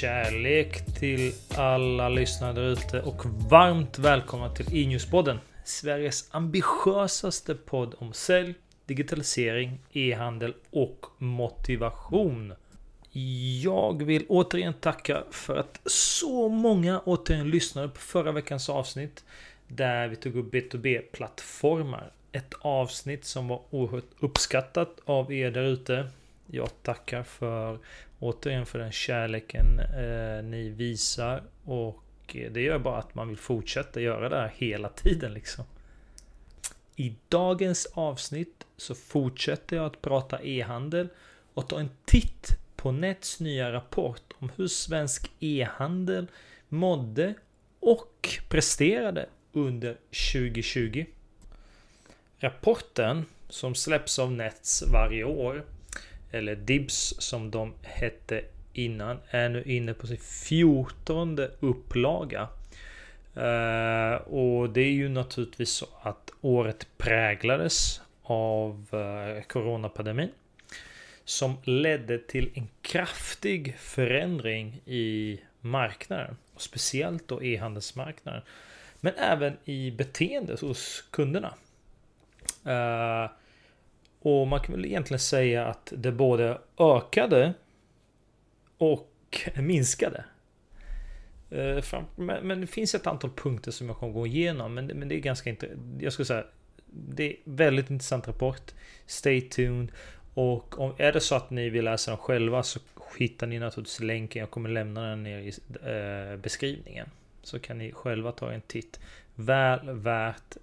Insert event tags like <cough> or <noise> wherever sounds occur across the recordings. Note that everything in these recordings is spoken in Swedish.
Kärlek till alla lyssnare där ute och varmt välkomna till E-News-podden. Sveriges ambitiösaste podd om sälj, digitalisering, e-handel och motivation. Jag vill återigen tacka för att så många återigen lyssnade på förra veckans avsnitt där vi tog upp B2B-plattformar. Ett avsnitt som var oerhört uppskattat av er där ute. Jag tackar för återigen för den kärleken eh, ni visar och eh, det gör bara att man vill fortsätta göra det här hela tiden liksom. I dagens avsnitt så fortsätter jag att prata e-handel och ta en titt på Nets nya rapport om hur svensk e-handel mådde och presterade under 2020. Rapporten som släpps av Nets varje år eller Dibs som de hette innan, är nu inne på sin fjortonde upplaga. Uh, och det är ju naturligtvis så att året präglades av uh, coronapandemin. Som ledde till en kraftig förändring i marknaden. Och speciellt då e-handelsmarknaden. Men även i beteendet hos kunderna. Uh, och man kan väl egentligen säga att det både ökade och minskade. Eh, men det finns ett antal punkter som jag kommer gå igenom. Men det är ganska intressant. Jag skulle säga det är väldigt intressant rapport. Stay tuned. Och om är det så att ni vill läsa den själva så hittar ni naturligtvis länken. Jag kommer lämna den ner i eh, beskrivningen. Så kan ni själva ta en titt. Väl värt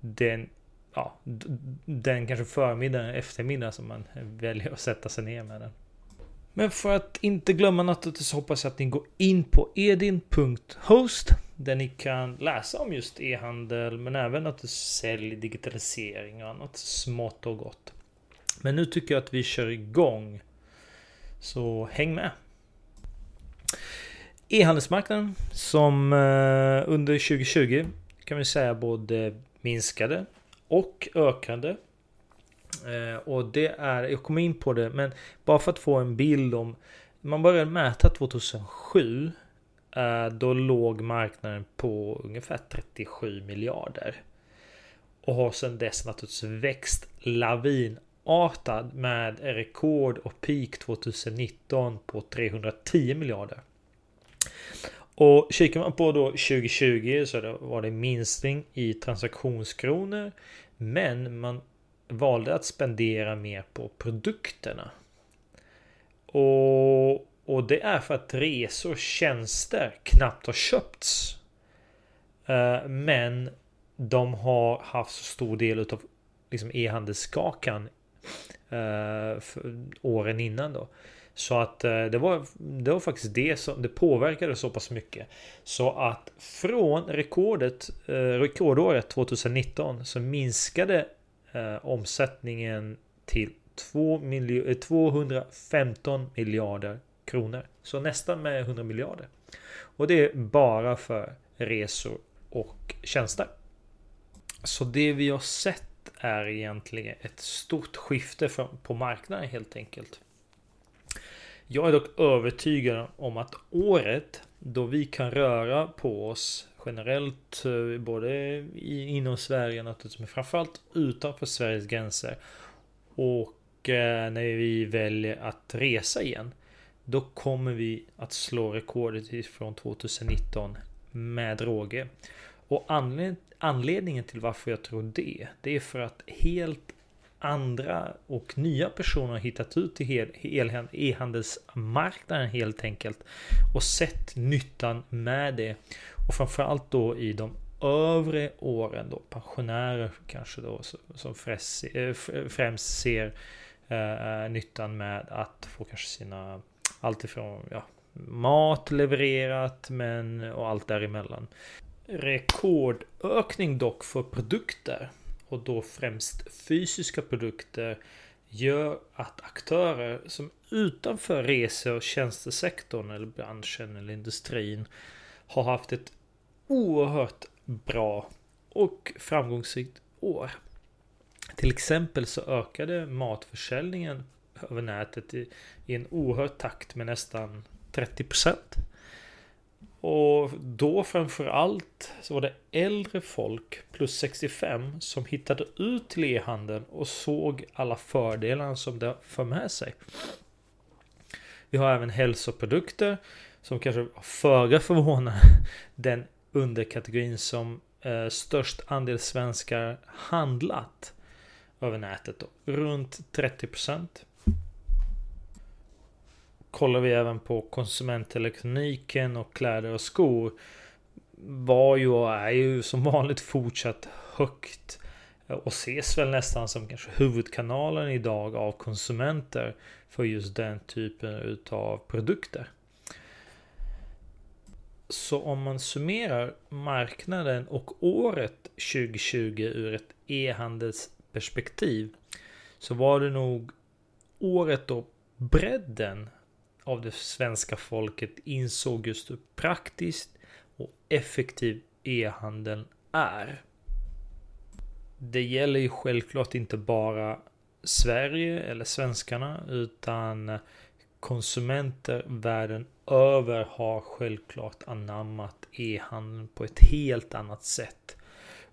den ja, den kanske förmiddagen, eftermiddag som man väljer att sätta sig ner med den. Men för att inte glömma något så hoppas jag att ni går in på edin.host där ni kan läsa om just e-handel men även att sälj, digitalisering och annat smått och gott. Men nu tycker jag att vi kör igång. Så häng med! E-handelsmarknaden som eh, under 2020 kan vi säga både minskade och ökande. Eh, och det är, jag kommer in på det, men bara för att få en bild om. Man började mäta 2007. Eh, då låg marknaden på ungefär 37 miljarder. Och har sedan dess naturligtvis växt lavinartad med rekord och peak 2019 på 310 miljarder. Och kikar man på då 2020 så var det minskning i transaktionskronor. Men man valde att spendera mer på produkterna. Och, och det är för att resor och tjänster knappt har köpts. Eh, men de har haft så stor del av liksom e-handelskakan eh, åren innan då. Så att eh, det var, det var faktiskt det som det påverkade så pass mycket. Så att från rekordet, eh, rekordåret 2019 så minskade eh, omsättningen till 2 miljo eh, 215 miljarder kronor. Så nästan med 100 miljarder. Och det är bara för resor och tjänster. Så det vi har sett är egentligen ett stort skifte på marknaden helt enkelt. Jag är dock övertygad om att året då vi kan röra på oss generellt eh, både inom Sverige naturligtvis men framförallt utanför Sveriges gränser och eh, när vi väljer att resa igen då kommer vi att slå rekordet från 2019 med råge. Och anledningen till varför jag tror det, det är för att helt andra och nya personer har hittat ut till e-handelsmarknaden helt enkelt och sett nyttan med det. Och framförallt då i de övre åren då pensionärer kanske då som eh, främst ser eh, nyttan med att få kanske sina alltifrån ja, mat levererat men och allt däremellan. Rekordökning dock för produkter och då främst fysiska produkter gör att aktörer som utanför rese och tjänstesektorn eller branschen eller industrin har haft ett oerhört bra och framgångsrikt år. Till exempel så ökade matförsäljningen över nätet i, i en oerhörd takt med nästan 30%. Och då framförallt så var det äldre folk plus 65 som hittade ut till e-handeln och såg alla fördelar som det för med sig. Vi har även hälsoprodukter som kanske föga förvånar den underkategorin som eh, störst andel svenskar handlat över nätet. Då. Runt 30 Kollar vi även på konsumentelektroniken och kläder och skor var ju och är ju som vanligt fortsatt högt och ses väl nästan som kanske huvudkanalen idag av konsumenter för just den typen utav produkter. Så om man summerar marknaden och året 2020 ur ett e-handelsperspektiv så var det nog året då bredden av det svenska folket insåg just hur praktiskt och effektiv e-handeln är. Det gäller ju självklart inte bara Sverige eller svenskarna utan konsumenter världen över har självklart anammat e-handeln på ett helt annat sätt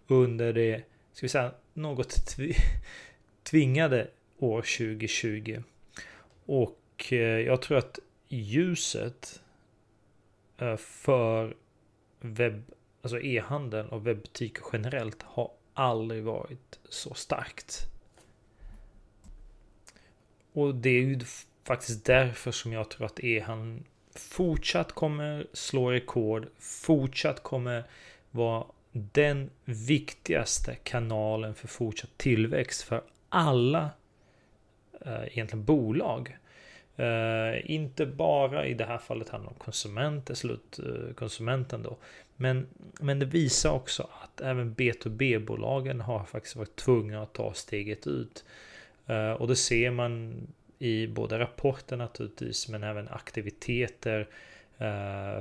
under det, ska vi säga, något <laughs> tvingade år 2020. Och Eh, jag tror att ljuset eh, för webb, alltså e-handeln och webbutiker generellt har aldrig varit så starkt. Och det är ju faktiskt därför som jag tror att e-handeln fortsatt kommer slå rekord, fortsatt kommer vara den viktigaste kanalen för fortsatt tillväxt för alla eh, egentligen bolag. Uh, inte bara i det här fallet handlar om konsumenter, slutkonsumenten eh, då. Men, men det visar också att även B2B-bolagen har faktiskt varit tvungna att ta steget ut. Uh, och det ser man i både rapporter naturligtvis men även aktiviteter.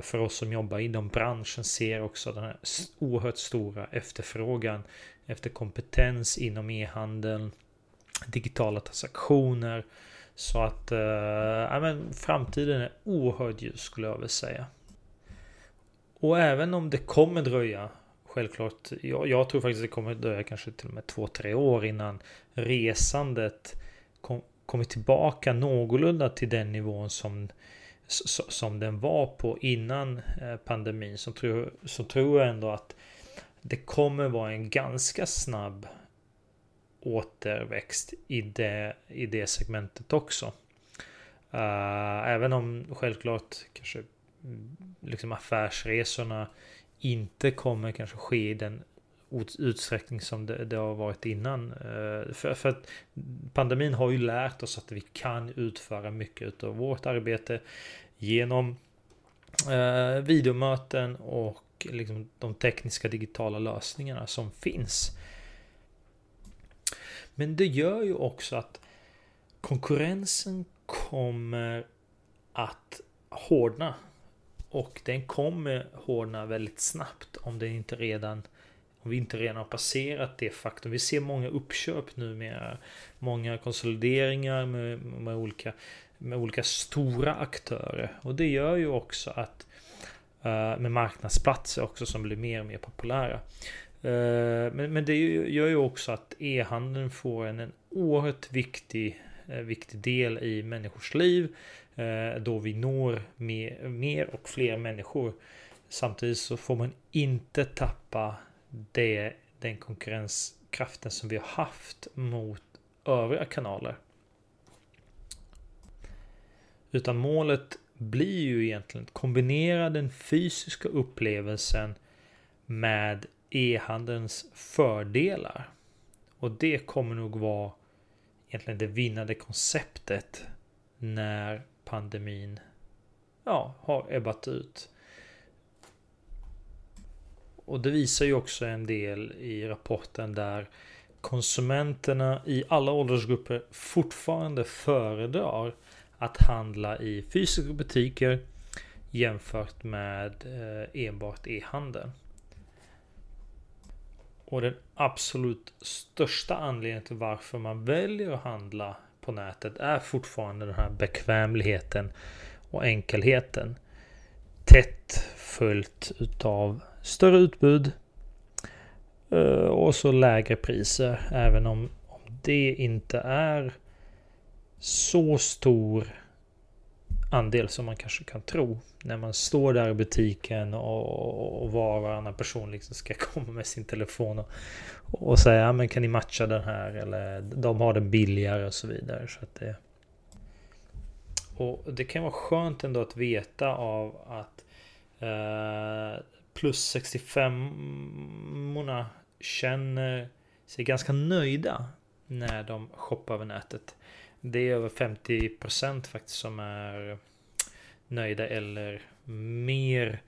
För oss som jobbar inom branschen ser också den här oerhört stora efterfrågan efter kompetens inom e-handeln, digitala transaktioner så att eh, ja, men framtiden är oerhört ljus skulle jag vilja säga. Och även om det kommer dröja Självklart, jag, jag tror faktiskt det kommer dröja kanske till och med två, tre år innan resandet kom, kommer tillbaka någorlunda till den nivån som, som den var på innan eh, pandemin. Så tror, så tror jag ändå att det kommer vara en ganska snabb återväxt i det, i det segmentet också. Uh, även om självklart kanske mm, liksom affärsresorna inte kommer kanske ske i den utsträckning som det, det har varit innan. Uh, för, för, att pandemin har ju lärt oss att vi kan utföra mycket av vårt arbete genom uh, videomöten och liksom de tekniska digitala lösningarna som finns. Men det gör ju också att konkurrensen kommer att hårdna. Och den kommer hårdna väldigt snabbt om det inte redan om vi inte redan har passerat det faktum. Vi ser många uppköp numera. Många konsolideringar med, med, olika, med olika stora aktörer. Och det gör ju också att uh, med marknadsplatser också som blir mer och mer populära. Eh, men, men det gör ju också att e-handeln får en, en oerhört viktig, eh, viktig del i människors liv. Eh, då vi når mer, mer och fler människor. Samtidigt så får man inte tappa det, den konkurrenskraften som vi har haft mot övriga kanaler. Utan målet blir ju egentligen att kombinera den fysiska upplevelsen med e-handelns fördelar. Och det kommer nog vara egentligen det vinnande konceptet när pandemin ja, har ebbat ut. Och det visar ju också en del i rapporten där konsumenterna i alla åldersgrupper fortfarande föredrar att handla i fysiska butiker jämfört med eh, enbart e-handeln. Och den absolut största anledningen till varför man väljer att handla på nätet är fortfarande den här bekvämligheten och enkelheten. Tätt följt utav större utbud eh, och så lägre priser. Även om, om det inte är så stor andel som man kanske kan tro. När man står där i butiken och, och var och varannan person liksom ska <laughs> komma med sin telefon och, och säga men kan ni matcha den här eller de har den billigare och så vidare. Så att det, och det kan vara skönt ändå att veta av att eh, plus 65 orna känner sig ganska nöjda när de shoppar över nätet. Det är över 50% faktiskt som är nöjda eller mer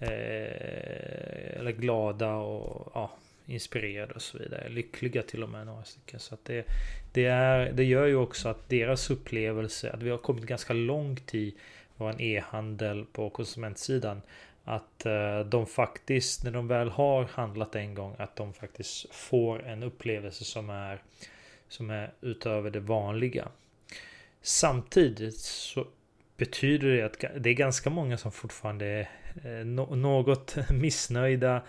eh, eller glada och ja, inspirerade och så vidare. Lyckliga till och med några stycken. Så att det, det, är, det gör ju också att deras upplevelse, att vi har kommit ganska långt i vår e-handel på konsumentsidan. Att eh, de faktiskt, när de väl har handlat en gång, att de faktiskt får en upplevelse som är som är utöver det vanliga. Samtidigt så betyder det att det är ganska många som fortfarande är eh, något <laughs> missnöjda,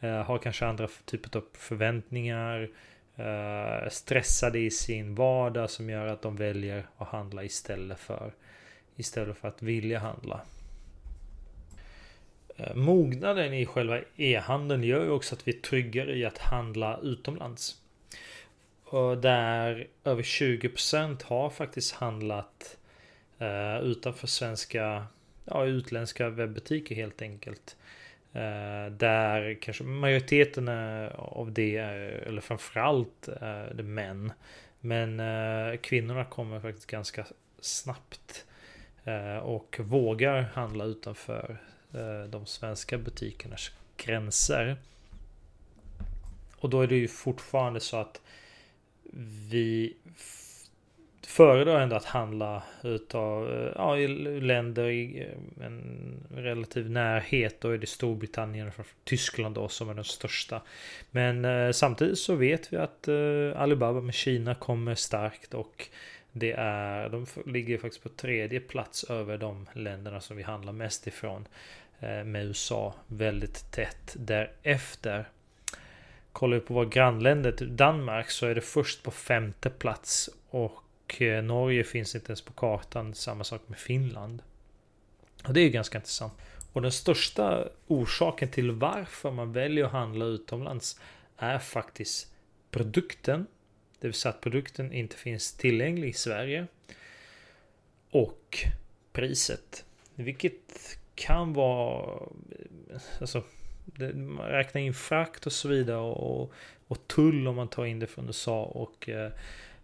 eh, har kanske andra typer av förväntningar, eh, stressade i sin vardag som gör att de väljer att handla istället för istället för att vilja handla. Mognaden i själva e-handeln gör ju också att vi är tryggare i att handla utomlands. Och där över 20% har faktiskt handlat eh, utanför svenska, ja utländska webbutiker helt enkelt. Eh, där kanske majoriteten av det, är, eller framförallt eh, är det män. Men eh, kvinnorna kommer faktiskt ganska snabbt eh, och vågar handla utanför eh, de svenska butikernas gränser. Och då är det ju fortfarande så att vi föredrar ändå att handla utav eh, ja, länder i eh, en relativ närhet. Då är det Storbritannien och Tyskland då som är den största. Men eh, samtidigt så vet vi att eh, Alibaba med Kina kommer starkt och det är, de ligger faktiskt på tredje plats över de länderna som vi handlar mest ifrån. Eh, med USA väldigt tätt därefter. Kollar vi på våra grannländer, typ Danmark, så är det först på femte plats. Och eh, Norge finns inte ens på kartan. Samma sak med Finland. Och det är ju ganska intressant. Och den största orsaken till varför man väljer att handla utomlands är faktiskt produkten. Det vill säga att produkten inte finns tillgänglig i Sverige. Och priset. Vilket kan vara... Alltså man räknar in frakt och så vidare och, och tull om man tar in det från USA och, eh,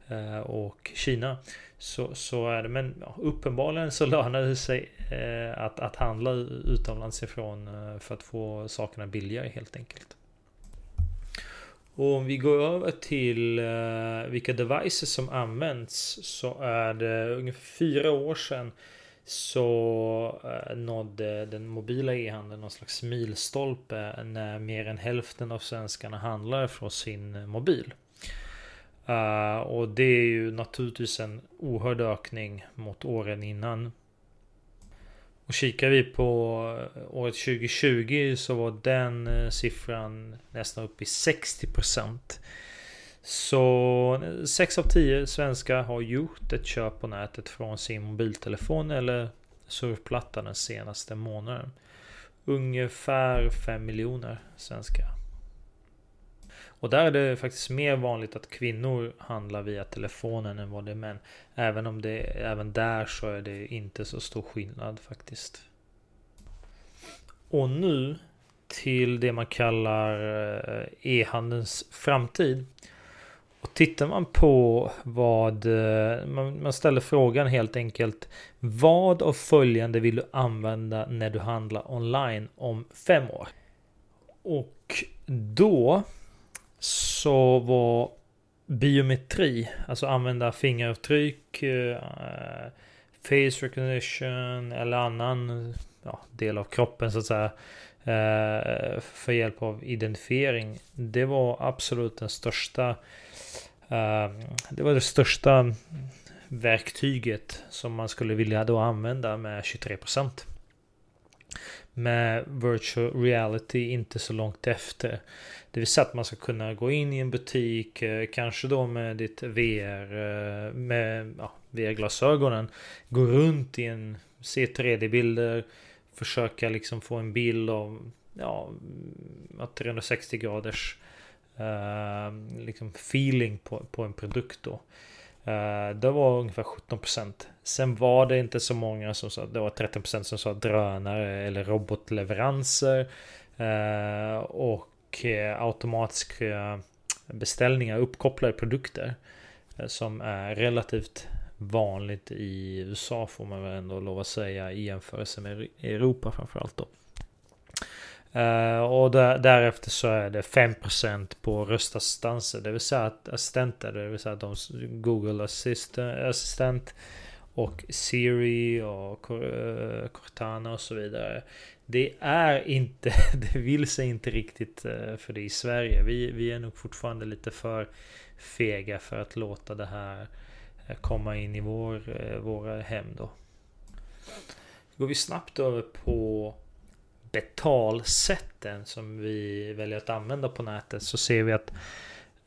eh, och Kina. Så, så är det, men ja, uppenbarligen så lönar det sig eh, att, att handla utomlands ifrån eh, för att få sakerna billigare helt enkelt. Och om vi går över till eh, vilka devices som används så är det ungefär fyra år sedan så eh, nådde den mobila e-handeln någon slags milstolpe när mer än hälften av svenskarna handlar från sin mobil. Uh, och det är ju naturligtvis en oerhörd ökning mot åren innan. Och kikar vi på eh, året 2020 så var den siffran nästan uppe i 60%. Så 6 av 10 svenskar har gjort ett köp på nätet från sin mobiltelefon eller surfplatta den senaste månaden. Ungefär 5 miljoner svenskar. Och där är det faktiskt mer vanligt att kvinnor handlar via telefonen än vad det är män. Även om det även där så är det inte så stor skillnad faktiskt. Och nu till det man kallar eh, e-handelns framtid. Och tittar man på vad eh, man, ställer frågan helt enkelt. Vad av följande vill du använda när du handlar online om fem år? Och då så var biometri, alltså använda fingeravtryck, eh, face recognition eller annan ja, del av kroppen så att säga eh, för hjälp av identifiering. Det var absolut den största Ehm, det var det största verktyget som man skulle vilja då använda med 23%. Med virtual reality inte så långt efter. Det vill säga att man ska kunna gå in i en butik, eh, kanske då med ditt VR, eh, med ja, VR-glasögonen. Gå runt i en, se 3D-bilder, försöka liksom få en bild av ja, mm, 360 graders Ehm, liksom feeling på, på en produkt då. Ehm, det var ungefär 17%. Sen var det inte så många som sa, det var 13% som sa drönare eller robotleveranser. Ehm, och eh, automatiska eh, beställningar, uppkopplade produkter. Eh, som är relativt vanligt i USA får man väl ändå lov att säga i jämförelse med Europa framförallt då. Uh, och där, därefter så är det 5% på röstassistanser. Det vill säga att assistenter, det vill säga de Google Assistant assistent och Siri och eh, Cortana och så vidare. Det är inte, <laughs> det vill sig inte riktigt eh, för det i Sverige. Vi, vi är nog fortfarande lite för fega för att låta det här komma in i vår, våra hem då. Går vi snabbt över på betalsätten som vi väljer att använda på nätet så ser vi att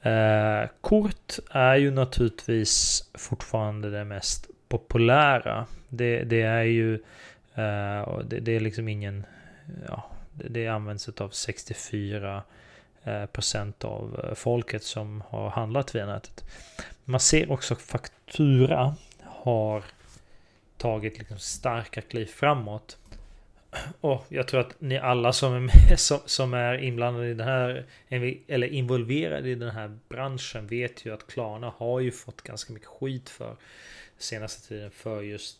eh, kort är ju naturligtvis fortfarande det mest populära. Det, det är ju eh, det, det, är liksom ingen ja, det, det används av 64 eh, procent av eh, folket som har handlat via nätet. Man ser också faktura har tagit liksom starka kliv framåt. Och jag tror att ni alla som är, med, <laughs> som, som, är inblandade i den här eller involverade i den här branschen vet ju att Klarna har ju fått ganska mycket skit för senaste tiden för just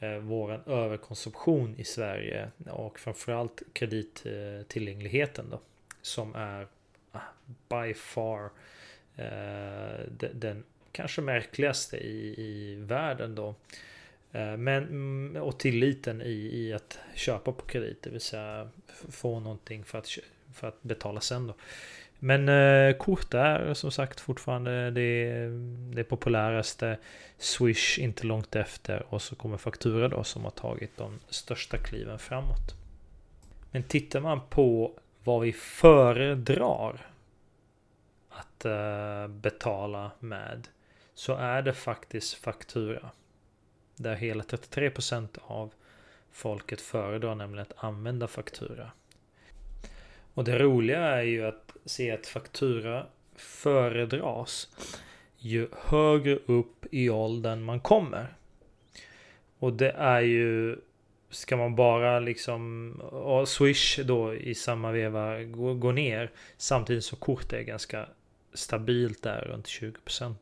eh, våran överkonsumtion i Sverige och framförallt kredittillgängligheten eh, då som är ah, by far eh, den, den kanske märkligaste i, i världen då. Eh, men, mm, och tilliten i, i att köpa på kredit, det vill säga få någonting för att, för att betala sen då. Men eh, kort är som sagt fortfarande det, det populäraste. Swish inte långt efter och så kommer faktura då som har tagit de största kliven framåt. Men tittar man på vad vi föredrar att eh, betala med så är det faktiskt faktura. Där hela 33% av folket föredrar nämligen att använda faktura. Och det roliga är ju att se att faktura föredras ju högre upp i åldern man kommer. Och det är ju Ska man bara liksom och Swish då i samma veva gå, gå ner Samtidigt som kort är ganska stabilt där runt 20%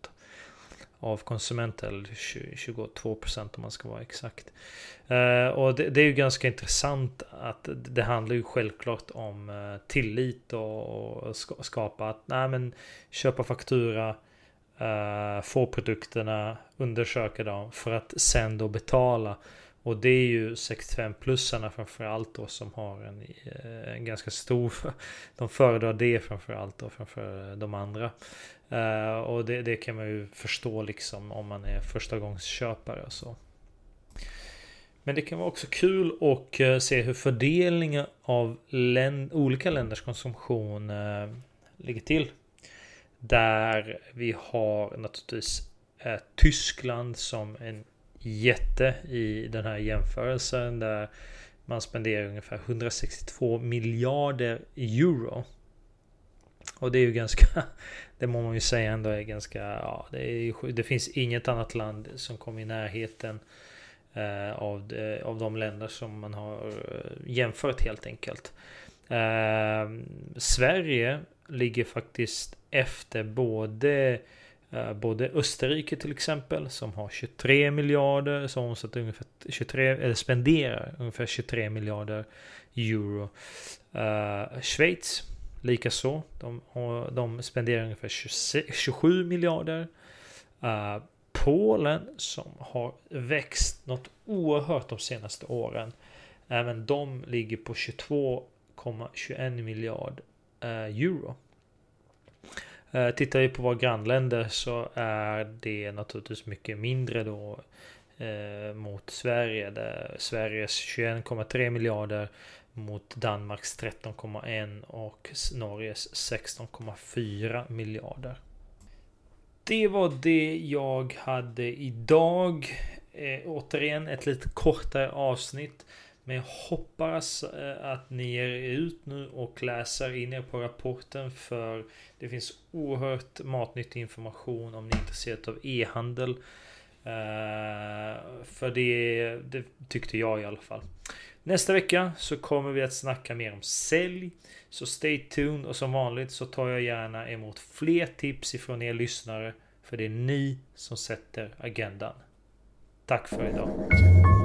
av konsumenter. Eller 22% om man ska vara exakt. Eh, och det, det, är ju ganska intressant att det handlar ju självklart om eh, tillit och, och skapa att nej men köpa faktura. Eh, få produkterna, undersöka dem för att sen då betala. Och det är ju 65-plussarna framförallt då som har en, en ganska stor... <laughs> De föredrar det framförallt då framför de andra. Uh, och det, det, kan man ju förstå liksom om man är förstagångsköpare och så. Men det kan vara också kul att eh, se hur fördelningen av län olika länders konsumtion uh, ligger till. Där vi har naturligtvis Tyskland som en jätte i den här jämförelsen. Där man spenderar ungefär 162 miljarder euro och det är ju ganska... <laughs> Det må man ju säga ändå är ganska... Ja, det, är, det finns inget annat land som kommer i närheten eh, av, de, av de länder som man har eh, jämfört helt enkelt. Eh, Sverige ligger faktiskt efter både eh, Både Österrike till exempel som har 23 miljarder som omsätter ungefär 23 eller spenderar ungefär 23 miljarder euro. Uh, Schweiz Likaså. De, de spenderar ungefär 27 miljarder. Uh, Polen som har växt något oerhört de senaste åren. Även de ligger på 22,21 miljard uh, euro. Uh, tittar vi på våra grannländer så är det naturligtvis mycket mindre då eh, mot Sverige. Där Sveriges 21,3 miljarder mot Danmarks 13,1 och Norges 16,4 miljarder. Det var det jag hade idag. Eh, återigen ett lite kortare avsnitt. Men jag hoppas eh, att ni ger er ut nu och läser in er på rapporten för det finns oerhört matnyttig information om ni är intresserade av e-handel. Eh, för det, det tyckte jag i alla fall. Nästa vecka så kommer vi att snacka mer om sälj. Så stay tuned och som vanligt så tar jag gärna emot fler tips ifrån er lyssnare. För det är ni som sätter agendan. Tack för idag.